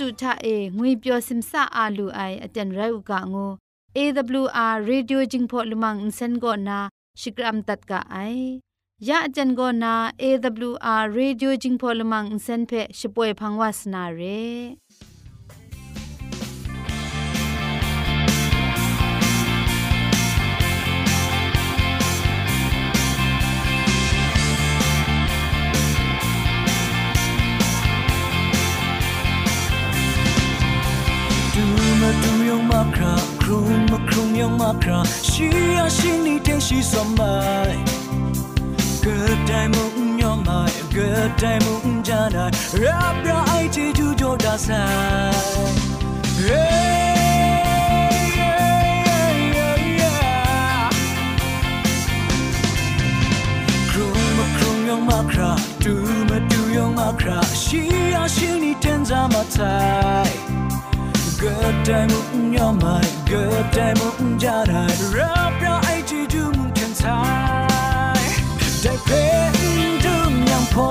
တူထအေငွေပျော်စင်ဆာအာလူအိုင်အတန်ရုတ်ကငို AWR Radio Jingpho Lumang Insen go na Shikram tat ka ai ya ajan go na AWR Radio Jingpho Lumang Insen phe shpoe phangwas na re ยังมาคราชีอาชินีเทชีสมัยเกิดได้มุ่งยอมไม่เกิดได้มุ่งจานายรับราไอจีจูโจดาสายครูมาครุงยังมาครา ดูมาดูยังมาคราชีอาชินีเทนจามาไทย Good time mung yo mai good time mung ja dai rap ra ai chi du mung kan sai dai pe du nyang po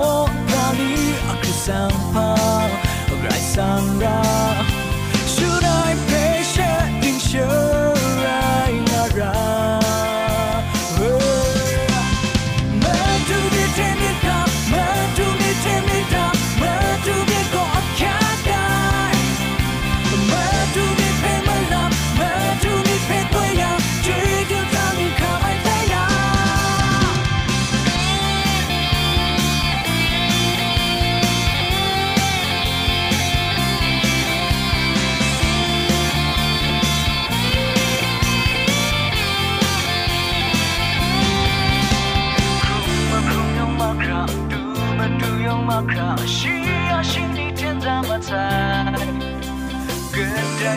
ra li a krisang pa rai sang ra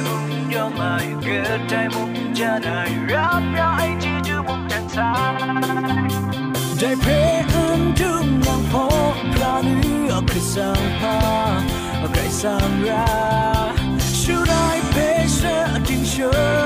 มุมยอมมาเกิดใจมุมจะได้รับย้ายที่จะมุมจะทรายได้เพอันดึงยังพบพระนื้อใครสร้างพาใครสร้งราชูได้เพเชอร์ดิ้งเชอร์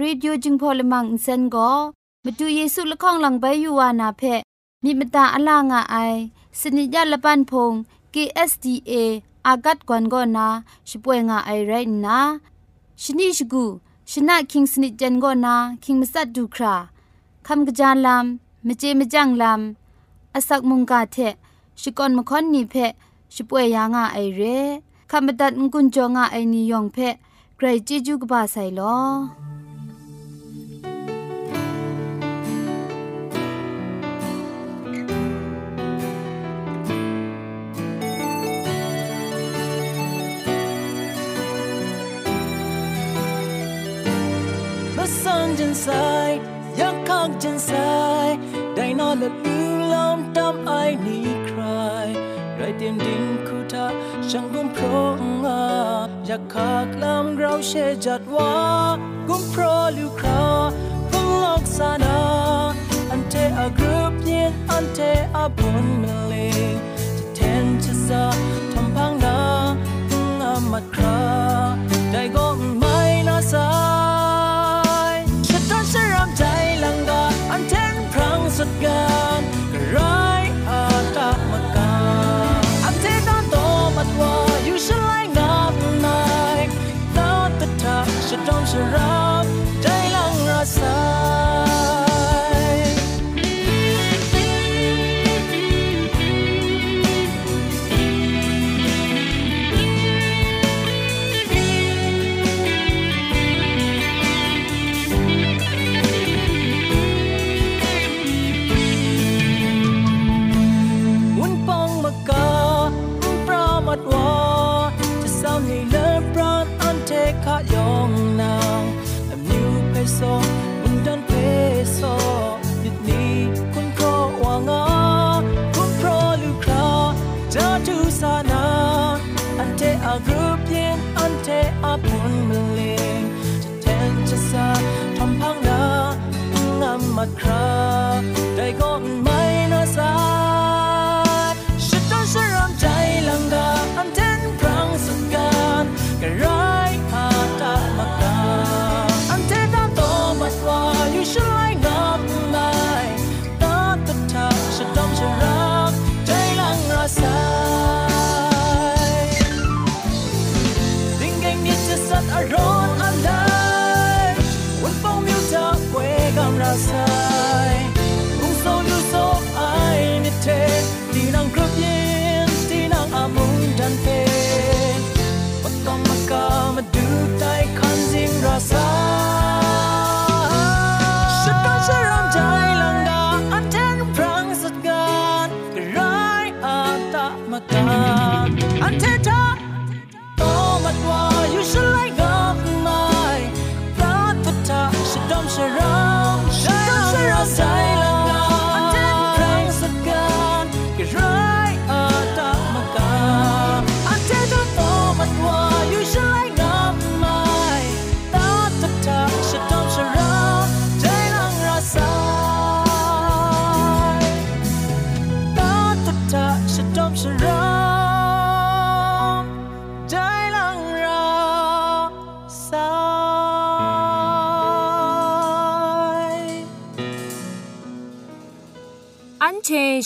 รีดิโอจึงพอลมังอินเซนก็มาดูเยซูละข้องหลังใบยูวานาเพมีมตาอลางอไอสนิยาละปันพง KSDA อากัดกวนก็นาช่วยงาไอไรนะชนิชกูชนะคิงสนิจันก็นาคิงมัสัดดูคราคำกระจานลำมเจมจังลำอาศักมุงกาเทชิกอนมคอนนีเพช่วยยางาไอเรคำบัดงกุนจงาไอนิยองเพใครจีจูกบาไซลอางจนสายยักข้างจนสายได้นอนและดูลมตามไอนี้ใครไรเตรียมดินคู่ทาช่างกุมพรงอาอยากขากลามเราเชจัดว่ากุมพรลิวคราพลอกสานาอันเทอากรุบเย็นอันเทอาบนเมลงจะแทนจะซาทำพังนาพงอามัดคราได้ก็ รับใจลังรักษา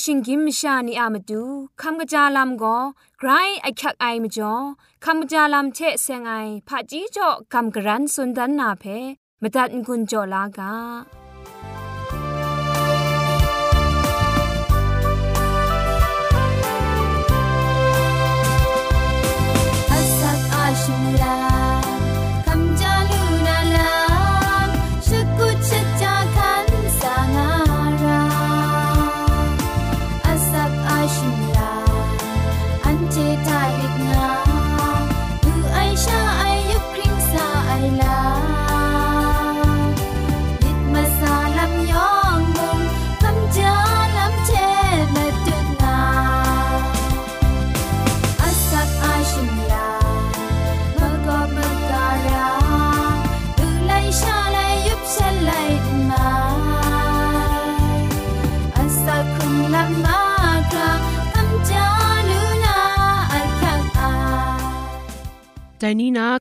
ရှင်กิมชานีอามาดูคำกระจาลำก็ไกรไอคักไอมาจ่อคำกระจาลำเชะเซงไอผาจีจ่อคำกระรันสุนดันนาเพมตัดกุญจ่อลากา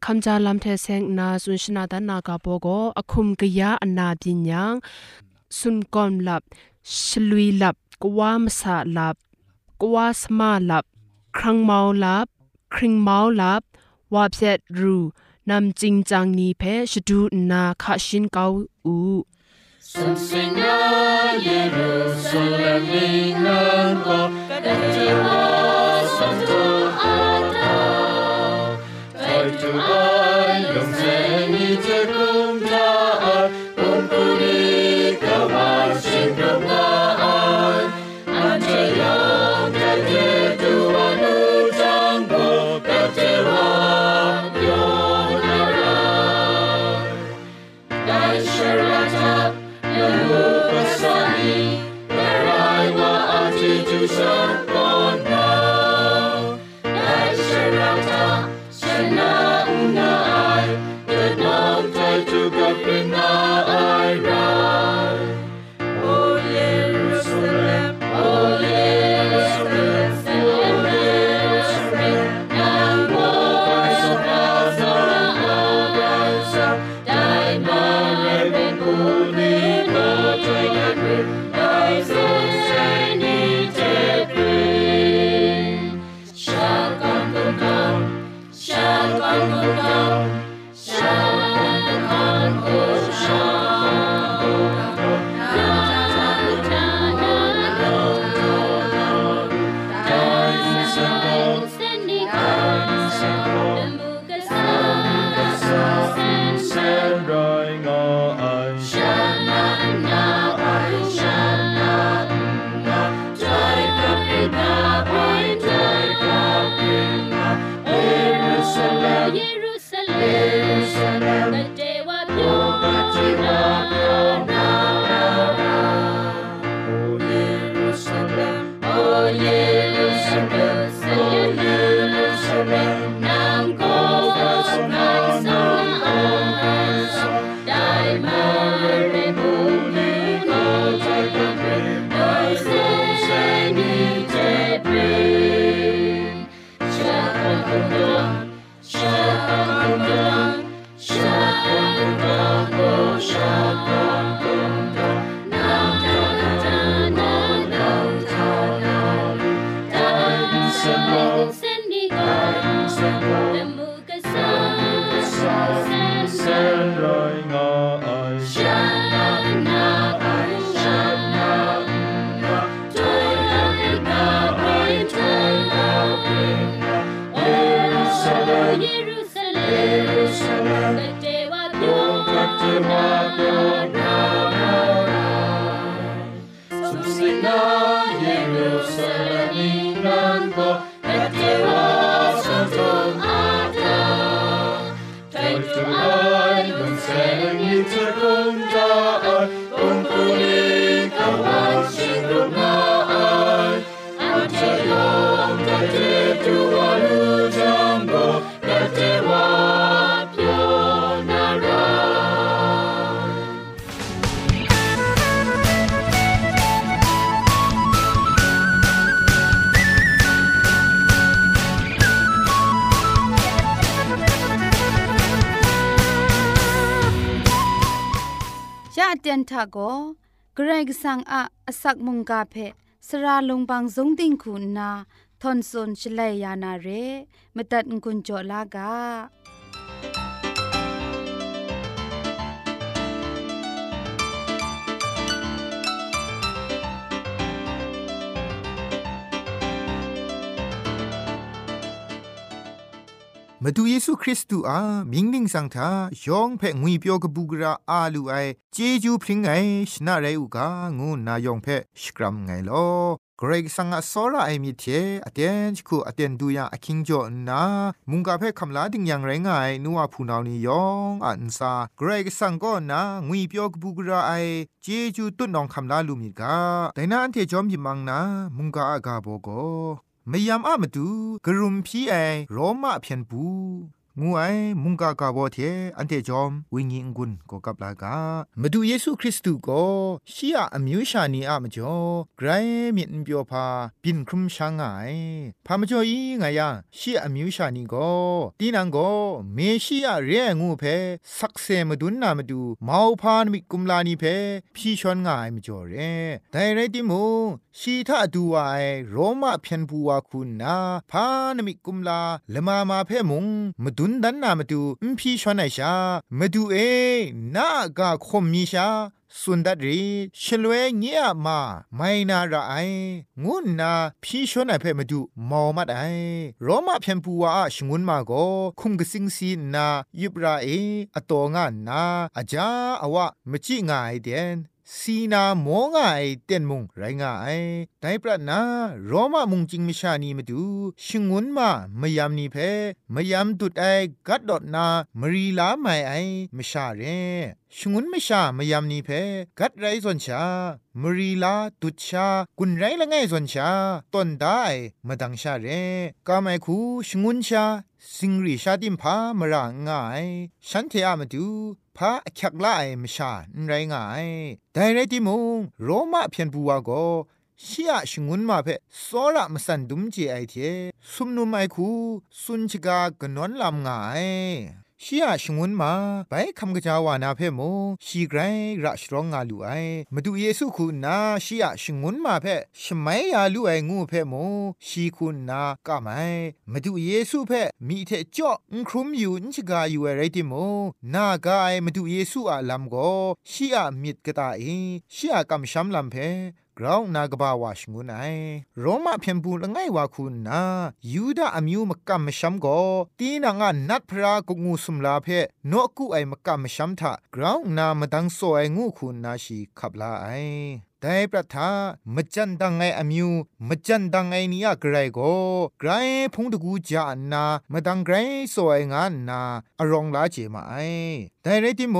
คำจาลำเทเซงนาสุนชนาดานากาโปโกอคุมกยาอนาบิญญังสุนกอมลับชลุยลับกวามสาลับกวาสมาลับ ครังเมาลับ ครึงเมาลับวาบเซรูนำจริงจังนี้เพชดูนาคาชินเกาอูสุนสิงาเยรูซาเล็มนันโกกัจิโมสุนโตอา Ojcu moim, cenicie ย ทาโกเกรกสังอะอสักมุงกาเพสระลงบางสงติงคุณนาทอนซนชลัยยานาเรมตัดกุญจลากา မတူယေရှုခရစ်တုအားမင်းနင်းဆောင်တာယောင်ဖဲငွေပြောကပူကရာအာလူအိုင်ဂျေဂျူဖရင်ငိုင်ရှနာရဲဥကငိုနာယောင်ဖဲရှကရမ်ငိုင်လောဂရိတ်ဆန်ငါစောရာအိမ်မီတီအတန်ချခုအတန်ဒူယာအခင်းကြောနာမုန်ကဖဲခမလာတင်ယန်ရငိုင်နူဝဖူနောင်နီယောင်အန်စာဂရိတ်ဆန်ကောနာငွေပြောကပူကရာအိုင်ဂျေဂျူတွတ်နောင်ခမလာလူမီကဒိုင်နာအန်တေကြောမြီမန်နာမုန်ကအကဘောကော นางวีเปียวกบูกราไอเจจูตุนองคำลาลูมีกาแต่นาอันเทจอมยิมังนามุงกาอากาโบโกมยามอะมาดูกรุมพีไอโรมาเพียนปู งูไอมุงกากาโบเทอันเตจอมวิญญกุนก็กับลากามาดูเยซูคริสต์ก็ชียอมิวชานีอะมจ่อไกรมินเปียวพาปินครุมช่างไงพามาจ่ออีไงยาชียอมิวชานีก็ตีนังก็เมชียเรงูเพสักเซมาดุนนามาดูมาพานมิกุมลานีเพพี่ชอนง่ายมจ่อเรแต่ไรติมูชีทาดูไอโรมาเพียนบัวคุณนาพานมิกุมลาละมามาเพมุงมดุนดันนามาดูมพี่ชอนไอชามาดูเอนากาคมมีชาสุนดัดรีชลวยเงียมาไม่นาระไองุนนาพี่ชวนไอเพ่มาดูมอมัดไอโรมาเพียนปัวชงุนมาโกคุมกสิงซีนายุบราเออตองานนาอาจาอวะมจิงายเดน สีนาโมงไอเต็นมุงไรงาไอไดปรนาโรมามุงจิงมิชานีมาดูชงุนมามยามนีเพมยามตุดไอกัดดอดนามรีลาไม่ไอมชาเรชงุนไม่ชามยามนีเพกัดไรส่วนชามรีลาตุดชากุนไรละไงส่วนชาต้นได้มาดังชาเรกาไม่คูชงุนชาสิงรีชาดิมพามรางง่ายฉันเทอามาดู พาคักละไอมชาไรง่ายแต่ไรติมุงโรมาเพียนบัวก็ชียชงุนมาเพสอระมสันดุมเจไอเทสุมนุมไอคูสุนชกากนนลำงาย ชียชงุนมาไปคำกะจาวานาเพ่โมชีไกรระชรองงาลูไอมาดูเยซูคุณนาชียชงุนมาเพ่ชมัยยาลูไองูเพ่โมชีคุณนากะไมมาดูเยซูเพ่มีเทจ่ออุครุมอยู่นชกาอยู่อะไรติโมนากาไอมาดูเยซูอะลัมโกชียมิดกะตาเอชียกำชัมลัมเพ่กราวนากบาวาชงุนไอโรมาเพียงบูละไงวาคุณนายูดาอมิวมกัมมชัมโกตีนางานัดพระกงูสุมลาเพโนกุไอมกัมมชัมทากราวนามดังโซไองูคุณนาชีขับลาไอแต่ประทามจันดังไงอมิวมจันดังไงนี่อะไกรโกไกรพงตะกูจานามาดังไกรสวยงานนาอรองลาเจมาไอแต่ไรติโม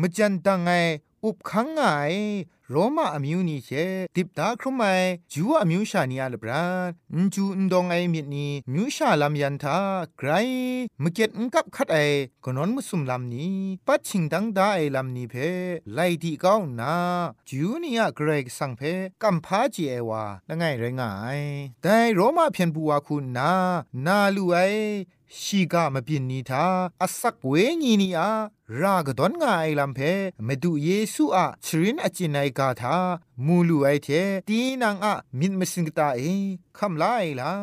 มจันดังไงอุบคังไง โรมาอมิวนีเชดิบตาครุมไมจูอมิวชานีอาลบรานจูนดองไอมิดนีมิวชาลามยันทาไกรมเก็ตกับคัดไอกนอนมุสุมลามนีปัดชิงดังดาไอลามนีเพไลดีก้าวนาจูนีอะเกรกสังเพกัมพา จีเอวาละไงไรงายแต่โรมาเพียนบัวคุณนานาลูไอชีกามปินนีทาอสักเวญีนีอารากดอนงาไอลัมเพมดุเยซูอะชรินอจินไนกาทามูลูไอเทตีนังอะมินมสิงกตาเอคัมไลลา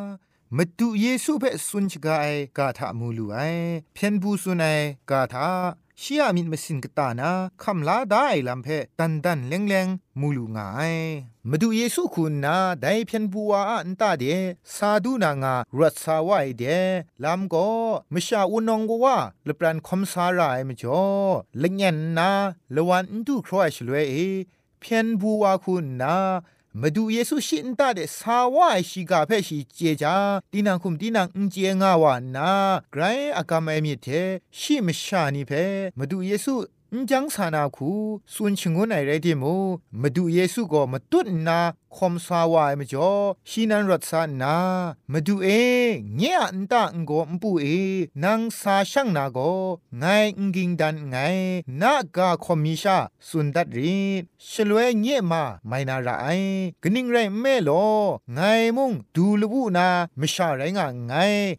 มดุเยซูเพ่สุนชกาไอกาทามูลูไอเพียนบูสุนัยกาทา ชียมินมสินกตานาคำลาได้ลำเพตันดันเลงเลงมูลูงายมาดูเยซูคุณนาได้เพียนบัวอันตาเดซาดูนางารัสาวายเดลำก็มชาอุนองกว่าลปรันคมสารายมจ่อเลงเงินนาละวันดูครอยชลวยเพียนบัวคุณนา มาดูเยซูชินตาเดสาวายชิกาเพชิเจจาดินังคุมดินังอุนเจงาวานาไกรอากามเอมิเทชิมชานีเพมาดูเยซูจังสานาคูสุนชงุนไอไรเดโมมาดูเยซูก็มาตุนนา คมสาวายมจ่อชีนันรัตสานามาดูเอเงียอันตาองโกมปูเอนางสาช่างนาโกไงองกิงดันไงนากาคอมมิชาสุนดัดรีชลวยเงียมาไม่นาไรกนิ่งไรเมโลไงมุงดูลวูนามชาไรงาไง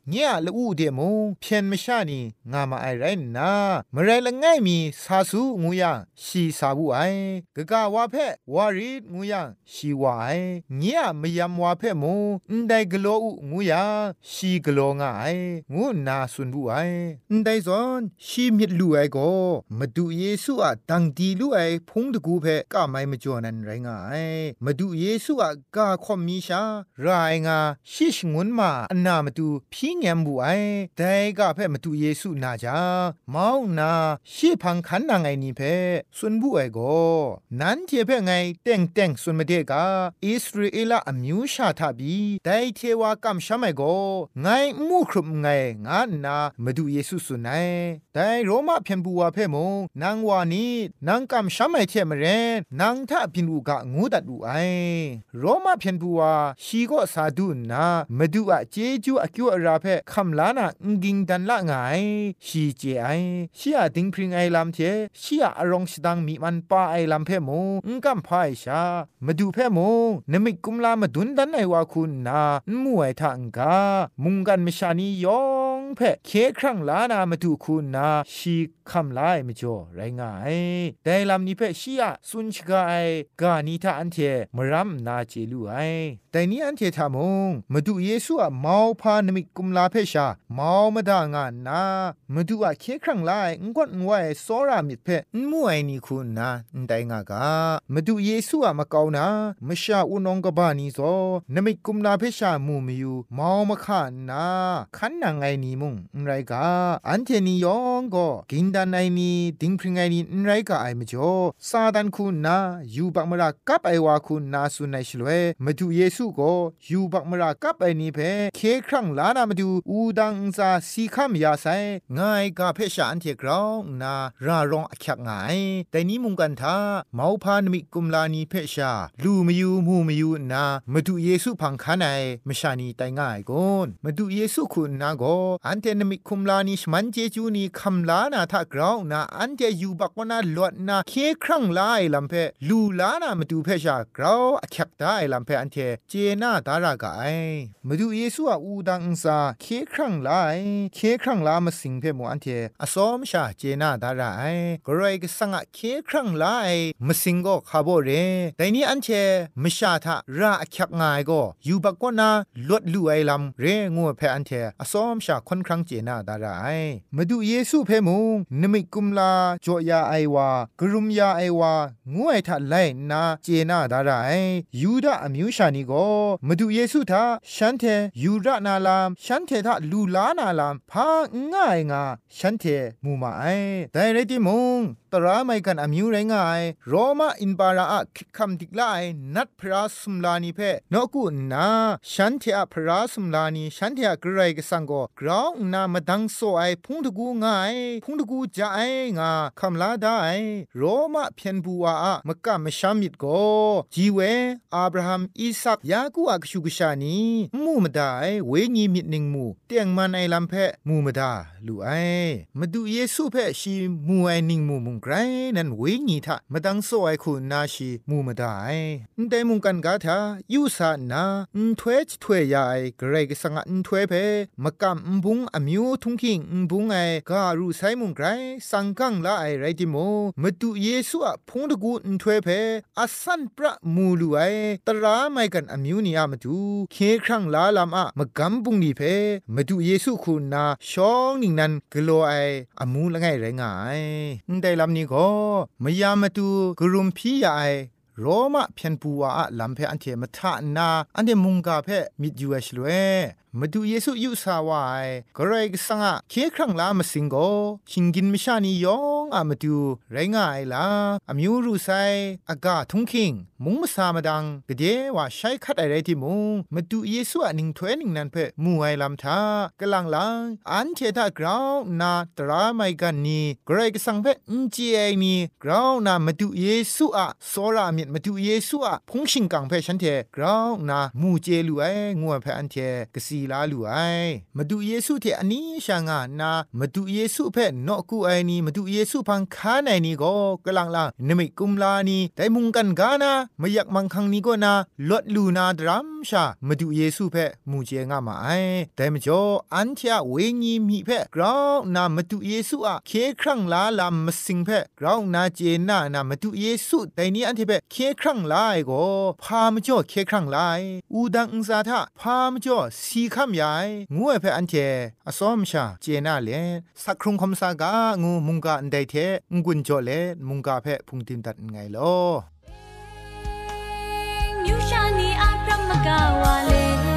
เงียลวูเดมุงเพียนมชานีงามาไอไรนามไรละไงมีสาสูงูยังชีสาบุไอกะกาวาเพวารีงูยังชีวาเงียไม่ยำว่าเพ่มูไดกโลอุงูยาชีกโลงไองูนาสุนบุไอไดซอนชีมิดลูไอโกมาดูเยซูอะดังดีลูไอพงตะกูเพ่กะไม่มาจอนันไรงายมาดูเยซูอะก้าคอมมีชาไรายงาชิชงุนมาอนามาดูพี่แงมบุไอแต่กะเพ่มาดูเยซูนาจาเมานาชีพังขันนางไงนี่เพ่สุนบุไอโกนั้นเทเพ่ไงแต่งแต่งสุนมาเดกาอิสราเอลอมิวชาทาบีไดเทวากัมชามโกไงมูครุมไงงานามาดูเยซูสุนัยแต่โรมาเพียนบัวเพ่มงนางวานีนางกัมชามเทมเรนนางทาพินูกะงูดัดดูไอโรมาเพียนบัวชีก็สาดูนามาดูอะเจจูอคิวอราเพ่คำลานางิงดันละไงชีเจไอชีอะดิงพริงไอลำเทชีอะอรองสดังมีมันป้าไอลำเพ่มงงกัมพายชามาดูเพ่มงนมิกุมลามาดุนดันไอวาคุณนามวยทางกามุงกันมชานียองเพเคครั้งลานามาดูคุณนาชีคำลายมจ่อไรงายแต่ลำนี้เพชียสุนชกาไอกานีทาอันเทมรัมนาเจลูไอ แต่นี้อันเททามงมาดูเยซูอะมาวพานมิกุมลาเพชามาวมาดางานนามาดูอะเคครั้งลายงกดงวยโซรามิเพมัวไอนี่คุณนาได้งากามาดูเยซูอะมาเกานามชาอุนองกบานีโซนมิกุมลาเพชามูมิยูมาวมาขานนาขันนางไงนี่มุงไรกาอันเทนียองก็กินดานไอนี่ดิงพริงไงนี่ไรกาไอมจ่อซาดันคุณนายูบักมรากับไอวาคุณนาสุนัยชลเวมาดูเยซูก็ยูบักมรากับไอนีเพเคครั้งลานามาดูอูดังซาสีคำยาไซง่ายกาเพชาอันเทกราวนารารองอักยักง่ายแต่นี้มุงกันทาเมาพานมิกุมลานีเพชา ลูมยูมูมยูนามาดูเยซูพังคันไอมชานีไตง่ายกอนมาดูเยซูคุณนาโกอันเทนมิคุมลานีชมันเจจูนีคำลานาทากราวนาอันเจยูบักวนาลวดนาเคครั้งลาไอลำเพลูลานามาดูเพชากราวอักยักได้ลำเพอันเทเจนาดารากาไอมาดูเยซูอาอูดังซาเคครั้งลาไอเคครั้งลามาสิงเพมอันเทอสอมชาเจนาดาราไอกรอยกสังะเคครั้งลาไอมาสิงก็คาโบเรแต่นี้อันเทมชาทาราอักง่ายก็อยู่บักวนาลวดลู่ไอลำเรงัวเพอันเทอสอมชาค่อนครั้งเจนาดาราไอมาดูเยซูเพมุงนมิกุมลาจอยาไอวากรุมยาไอวางูไอทัดไลนาเจนาดาราไอยูดาอมิวชานีก็มาดูเยซูทาฉันเทยูรานาลามฉันเททาลูลานาลามพาง่ายงาฉันเทมูมาไอแต่ไรติมง ราไม่กันอามิวไรงายโรมาอินบาราอะคิดคำดิกไลนัดพระสุมลานีเพนกุนาฉันเทอะพระสุมลานีฉันเทอะกระไรกสังโกกราวนามาดังโซไอพุงตะกูง่ายพุงตะกูจะไองาคำลาได้โรมาเพียนบัวอะมกะมชามิดโกจีเวอับราฮัมอิสักยากูอักชูกชานีมูมดาไอเวญีมิดนิงมูเตียงมันไอลำเพมูมดาลูไอมาดูเยซูเพชีมูไอนิงมูมุงกรนันเวญีทะมาดังโซไอคุณนาชีมูมาไอแต่มุงกันกาทายูซานาอุนทเวชทเวยายกรกสังอุนทเวเพมกำอุบุงอมิวทุงคิงอุบุงไอการูไซมุงไกรสังกังละไอไรติโมมาดูเยซูอะพงตะกูอุนทเวเพอาสันประมูลูไอตราไม่กันอมิวนีอามาดูเคครั้งลาลามอะมกำบุงนีเพมาดูเยซูคุณนาช่องนิงนันกโลไออมูละไงไรงายได้ลำนี้ก็มยามาดูกรุมพี่ใหญ่โรมาเพียนปัวาลำเพอันเทมทานาอันเดมุงกาเพมิดยูเอชลเวมาดูเยซูยุสาวายกรกสังะเคครั้งลามาสิงโกชิงกินมิชานียอ งอะมาดูไรงายลาอมิวรูไซอากาทุงคิง มุงมาสามาดังกเดว่าใช้คัดอะไรที่มุงมาดูเยซูอะนิงถวยนิงนันเพ่มูไอลำทากลังลังอันเทตากราวนาตราไมกันนีกรกสังเพอินจีไอนีกราวนามาดูเยซูอะโซรามิดมาดูเยซูอะพงชิงกังเพ่ฉันเทกราวนามูเจลูไองัวเพ่อันเทกสีลาลูไอมาดูเยซูเทอันนี้ช่างานามาดูเยซูเพ่นอกูไอนีมาดูเยซูพังคาไนนี่ก็กลังลานมิกุมลานีไดมุงกันกานาไมาอยากมังคังนี้ก็นาลดลูนาดรัมชามาดูเยซูเพมูเจงามาไอแต่มจ่ออันเทะเวญีมีเพกราวนามาดูเยซูอะเคครั้งลาลามมาสิงเพกราวนาเจนานามาดูเยซูแต่นี้อันเทเพเคครั้งลายก็พามจ่อเคครั้งลายอูดังอุซาทะพามจ่อสีคำยายงูเอเพอันเทอสอมชาเจนาเลสักครุงคำสากางูมุงกาอันใดเทงกุนจ่อเลมุงกาเพพุงติมตัดไงลอ You shani apram magawale Eh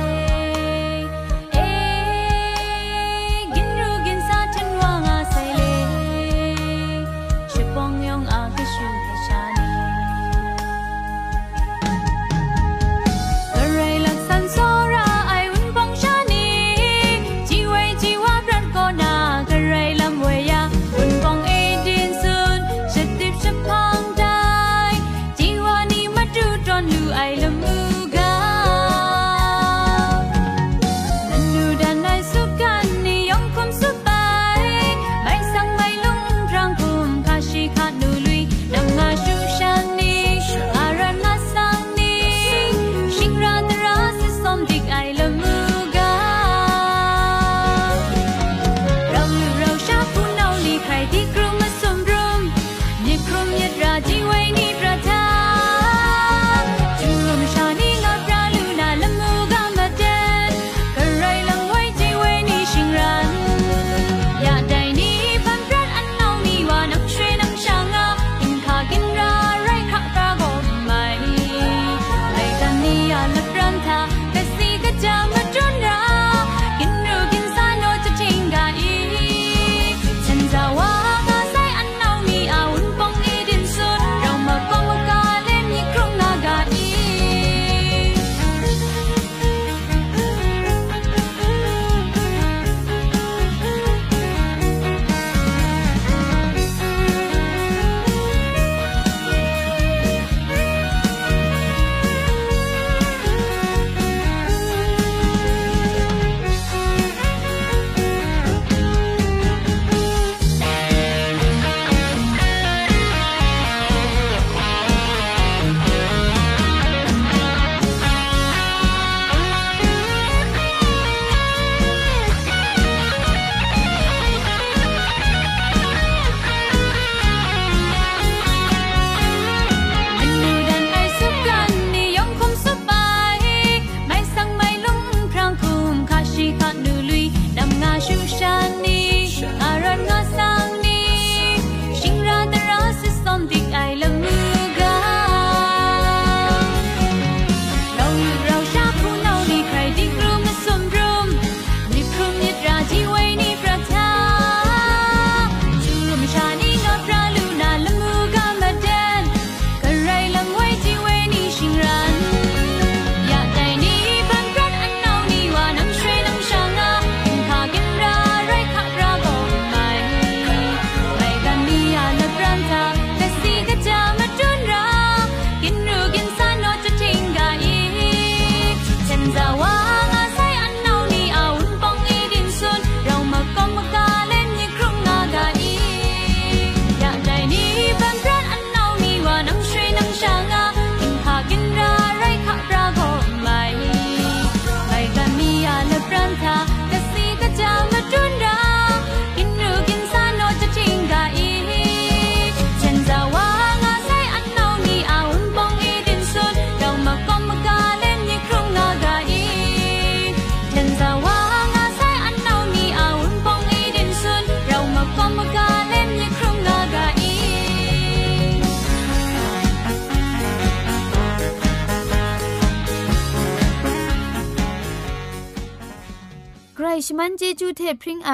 ชมันเจจูเทพริงไอ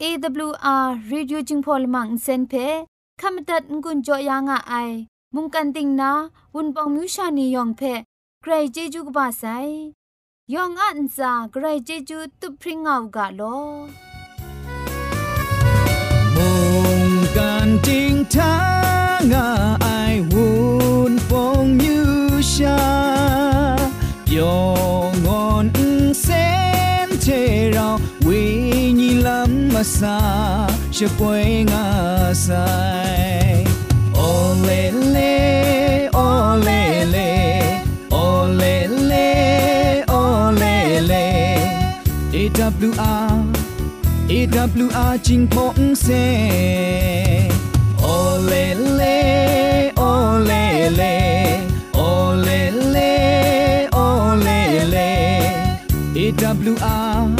อ AWR reducing polymer เซนเพขมตัดงุนจอยางอไอ มุงกันติงนาวุนปองมิวชานียองเพใครเจจูกบาไซยองอันซาใครเจจูตุพริงเอากาลอมุงกันติงทางอไอวุนปองมิวชายอง masa she asai olele olele olele olele ewr ewr jing pong se. Olele olele olele olele ewr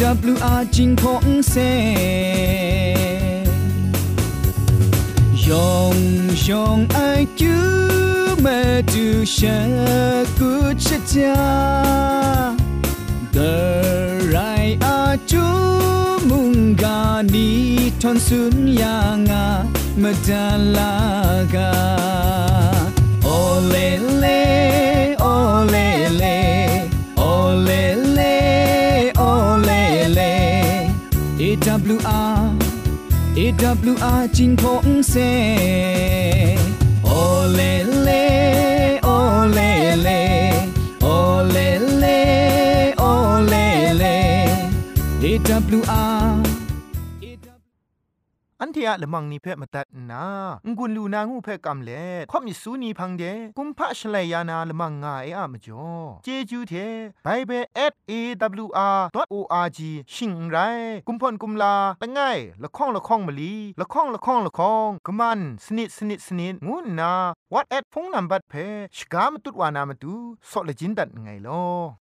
lê AWR AWR จิงพงเซโอเลเลโอเลเลโอเลเลโอเลเล AWR AWR จิงพงเซยองยองไอจูมาดูชะกุชะจา the right a chu munga ni AWR จิงพงเซ ole le ole le ole le ole le AWR อันเทียละมังนิเพ่มาตัดนางุนลูนางูเพ่กำเล่ข่อมิสูนีพังเดกุมพะชเลยานาละมังงาเออะมจ่อเจจูเทไบเบิล @awr.org ชิงไรกุมพ่นกุมลาละไงละข้องละข้องมะลีละข้องละข้องละข้องกะมันสนิดสนิดสนิดงูนา what at พงนัมบัดเพชกามตุดวานามตุซอเลจินดัดไงลอ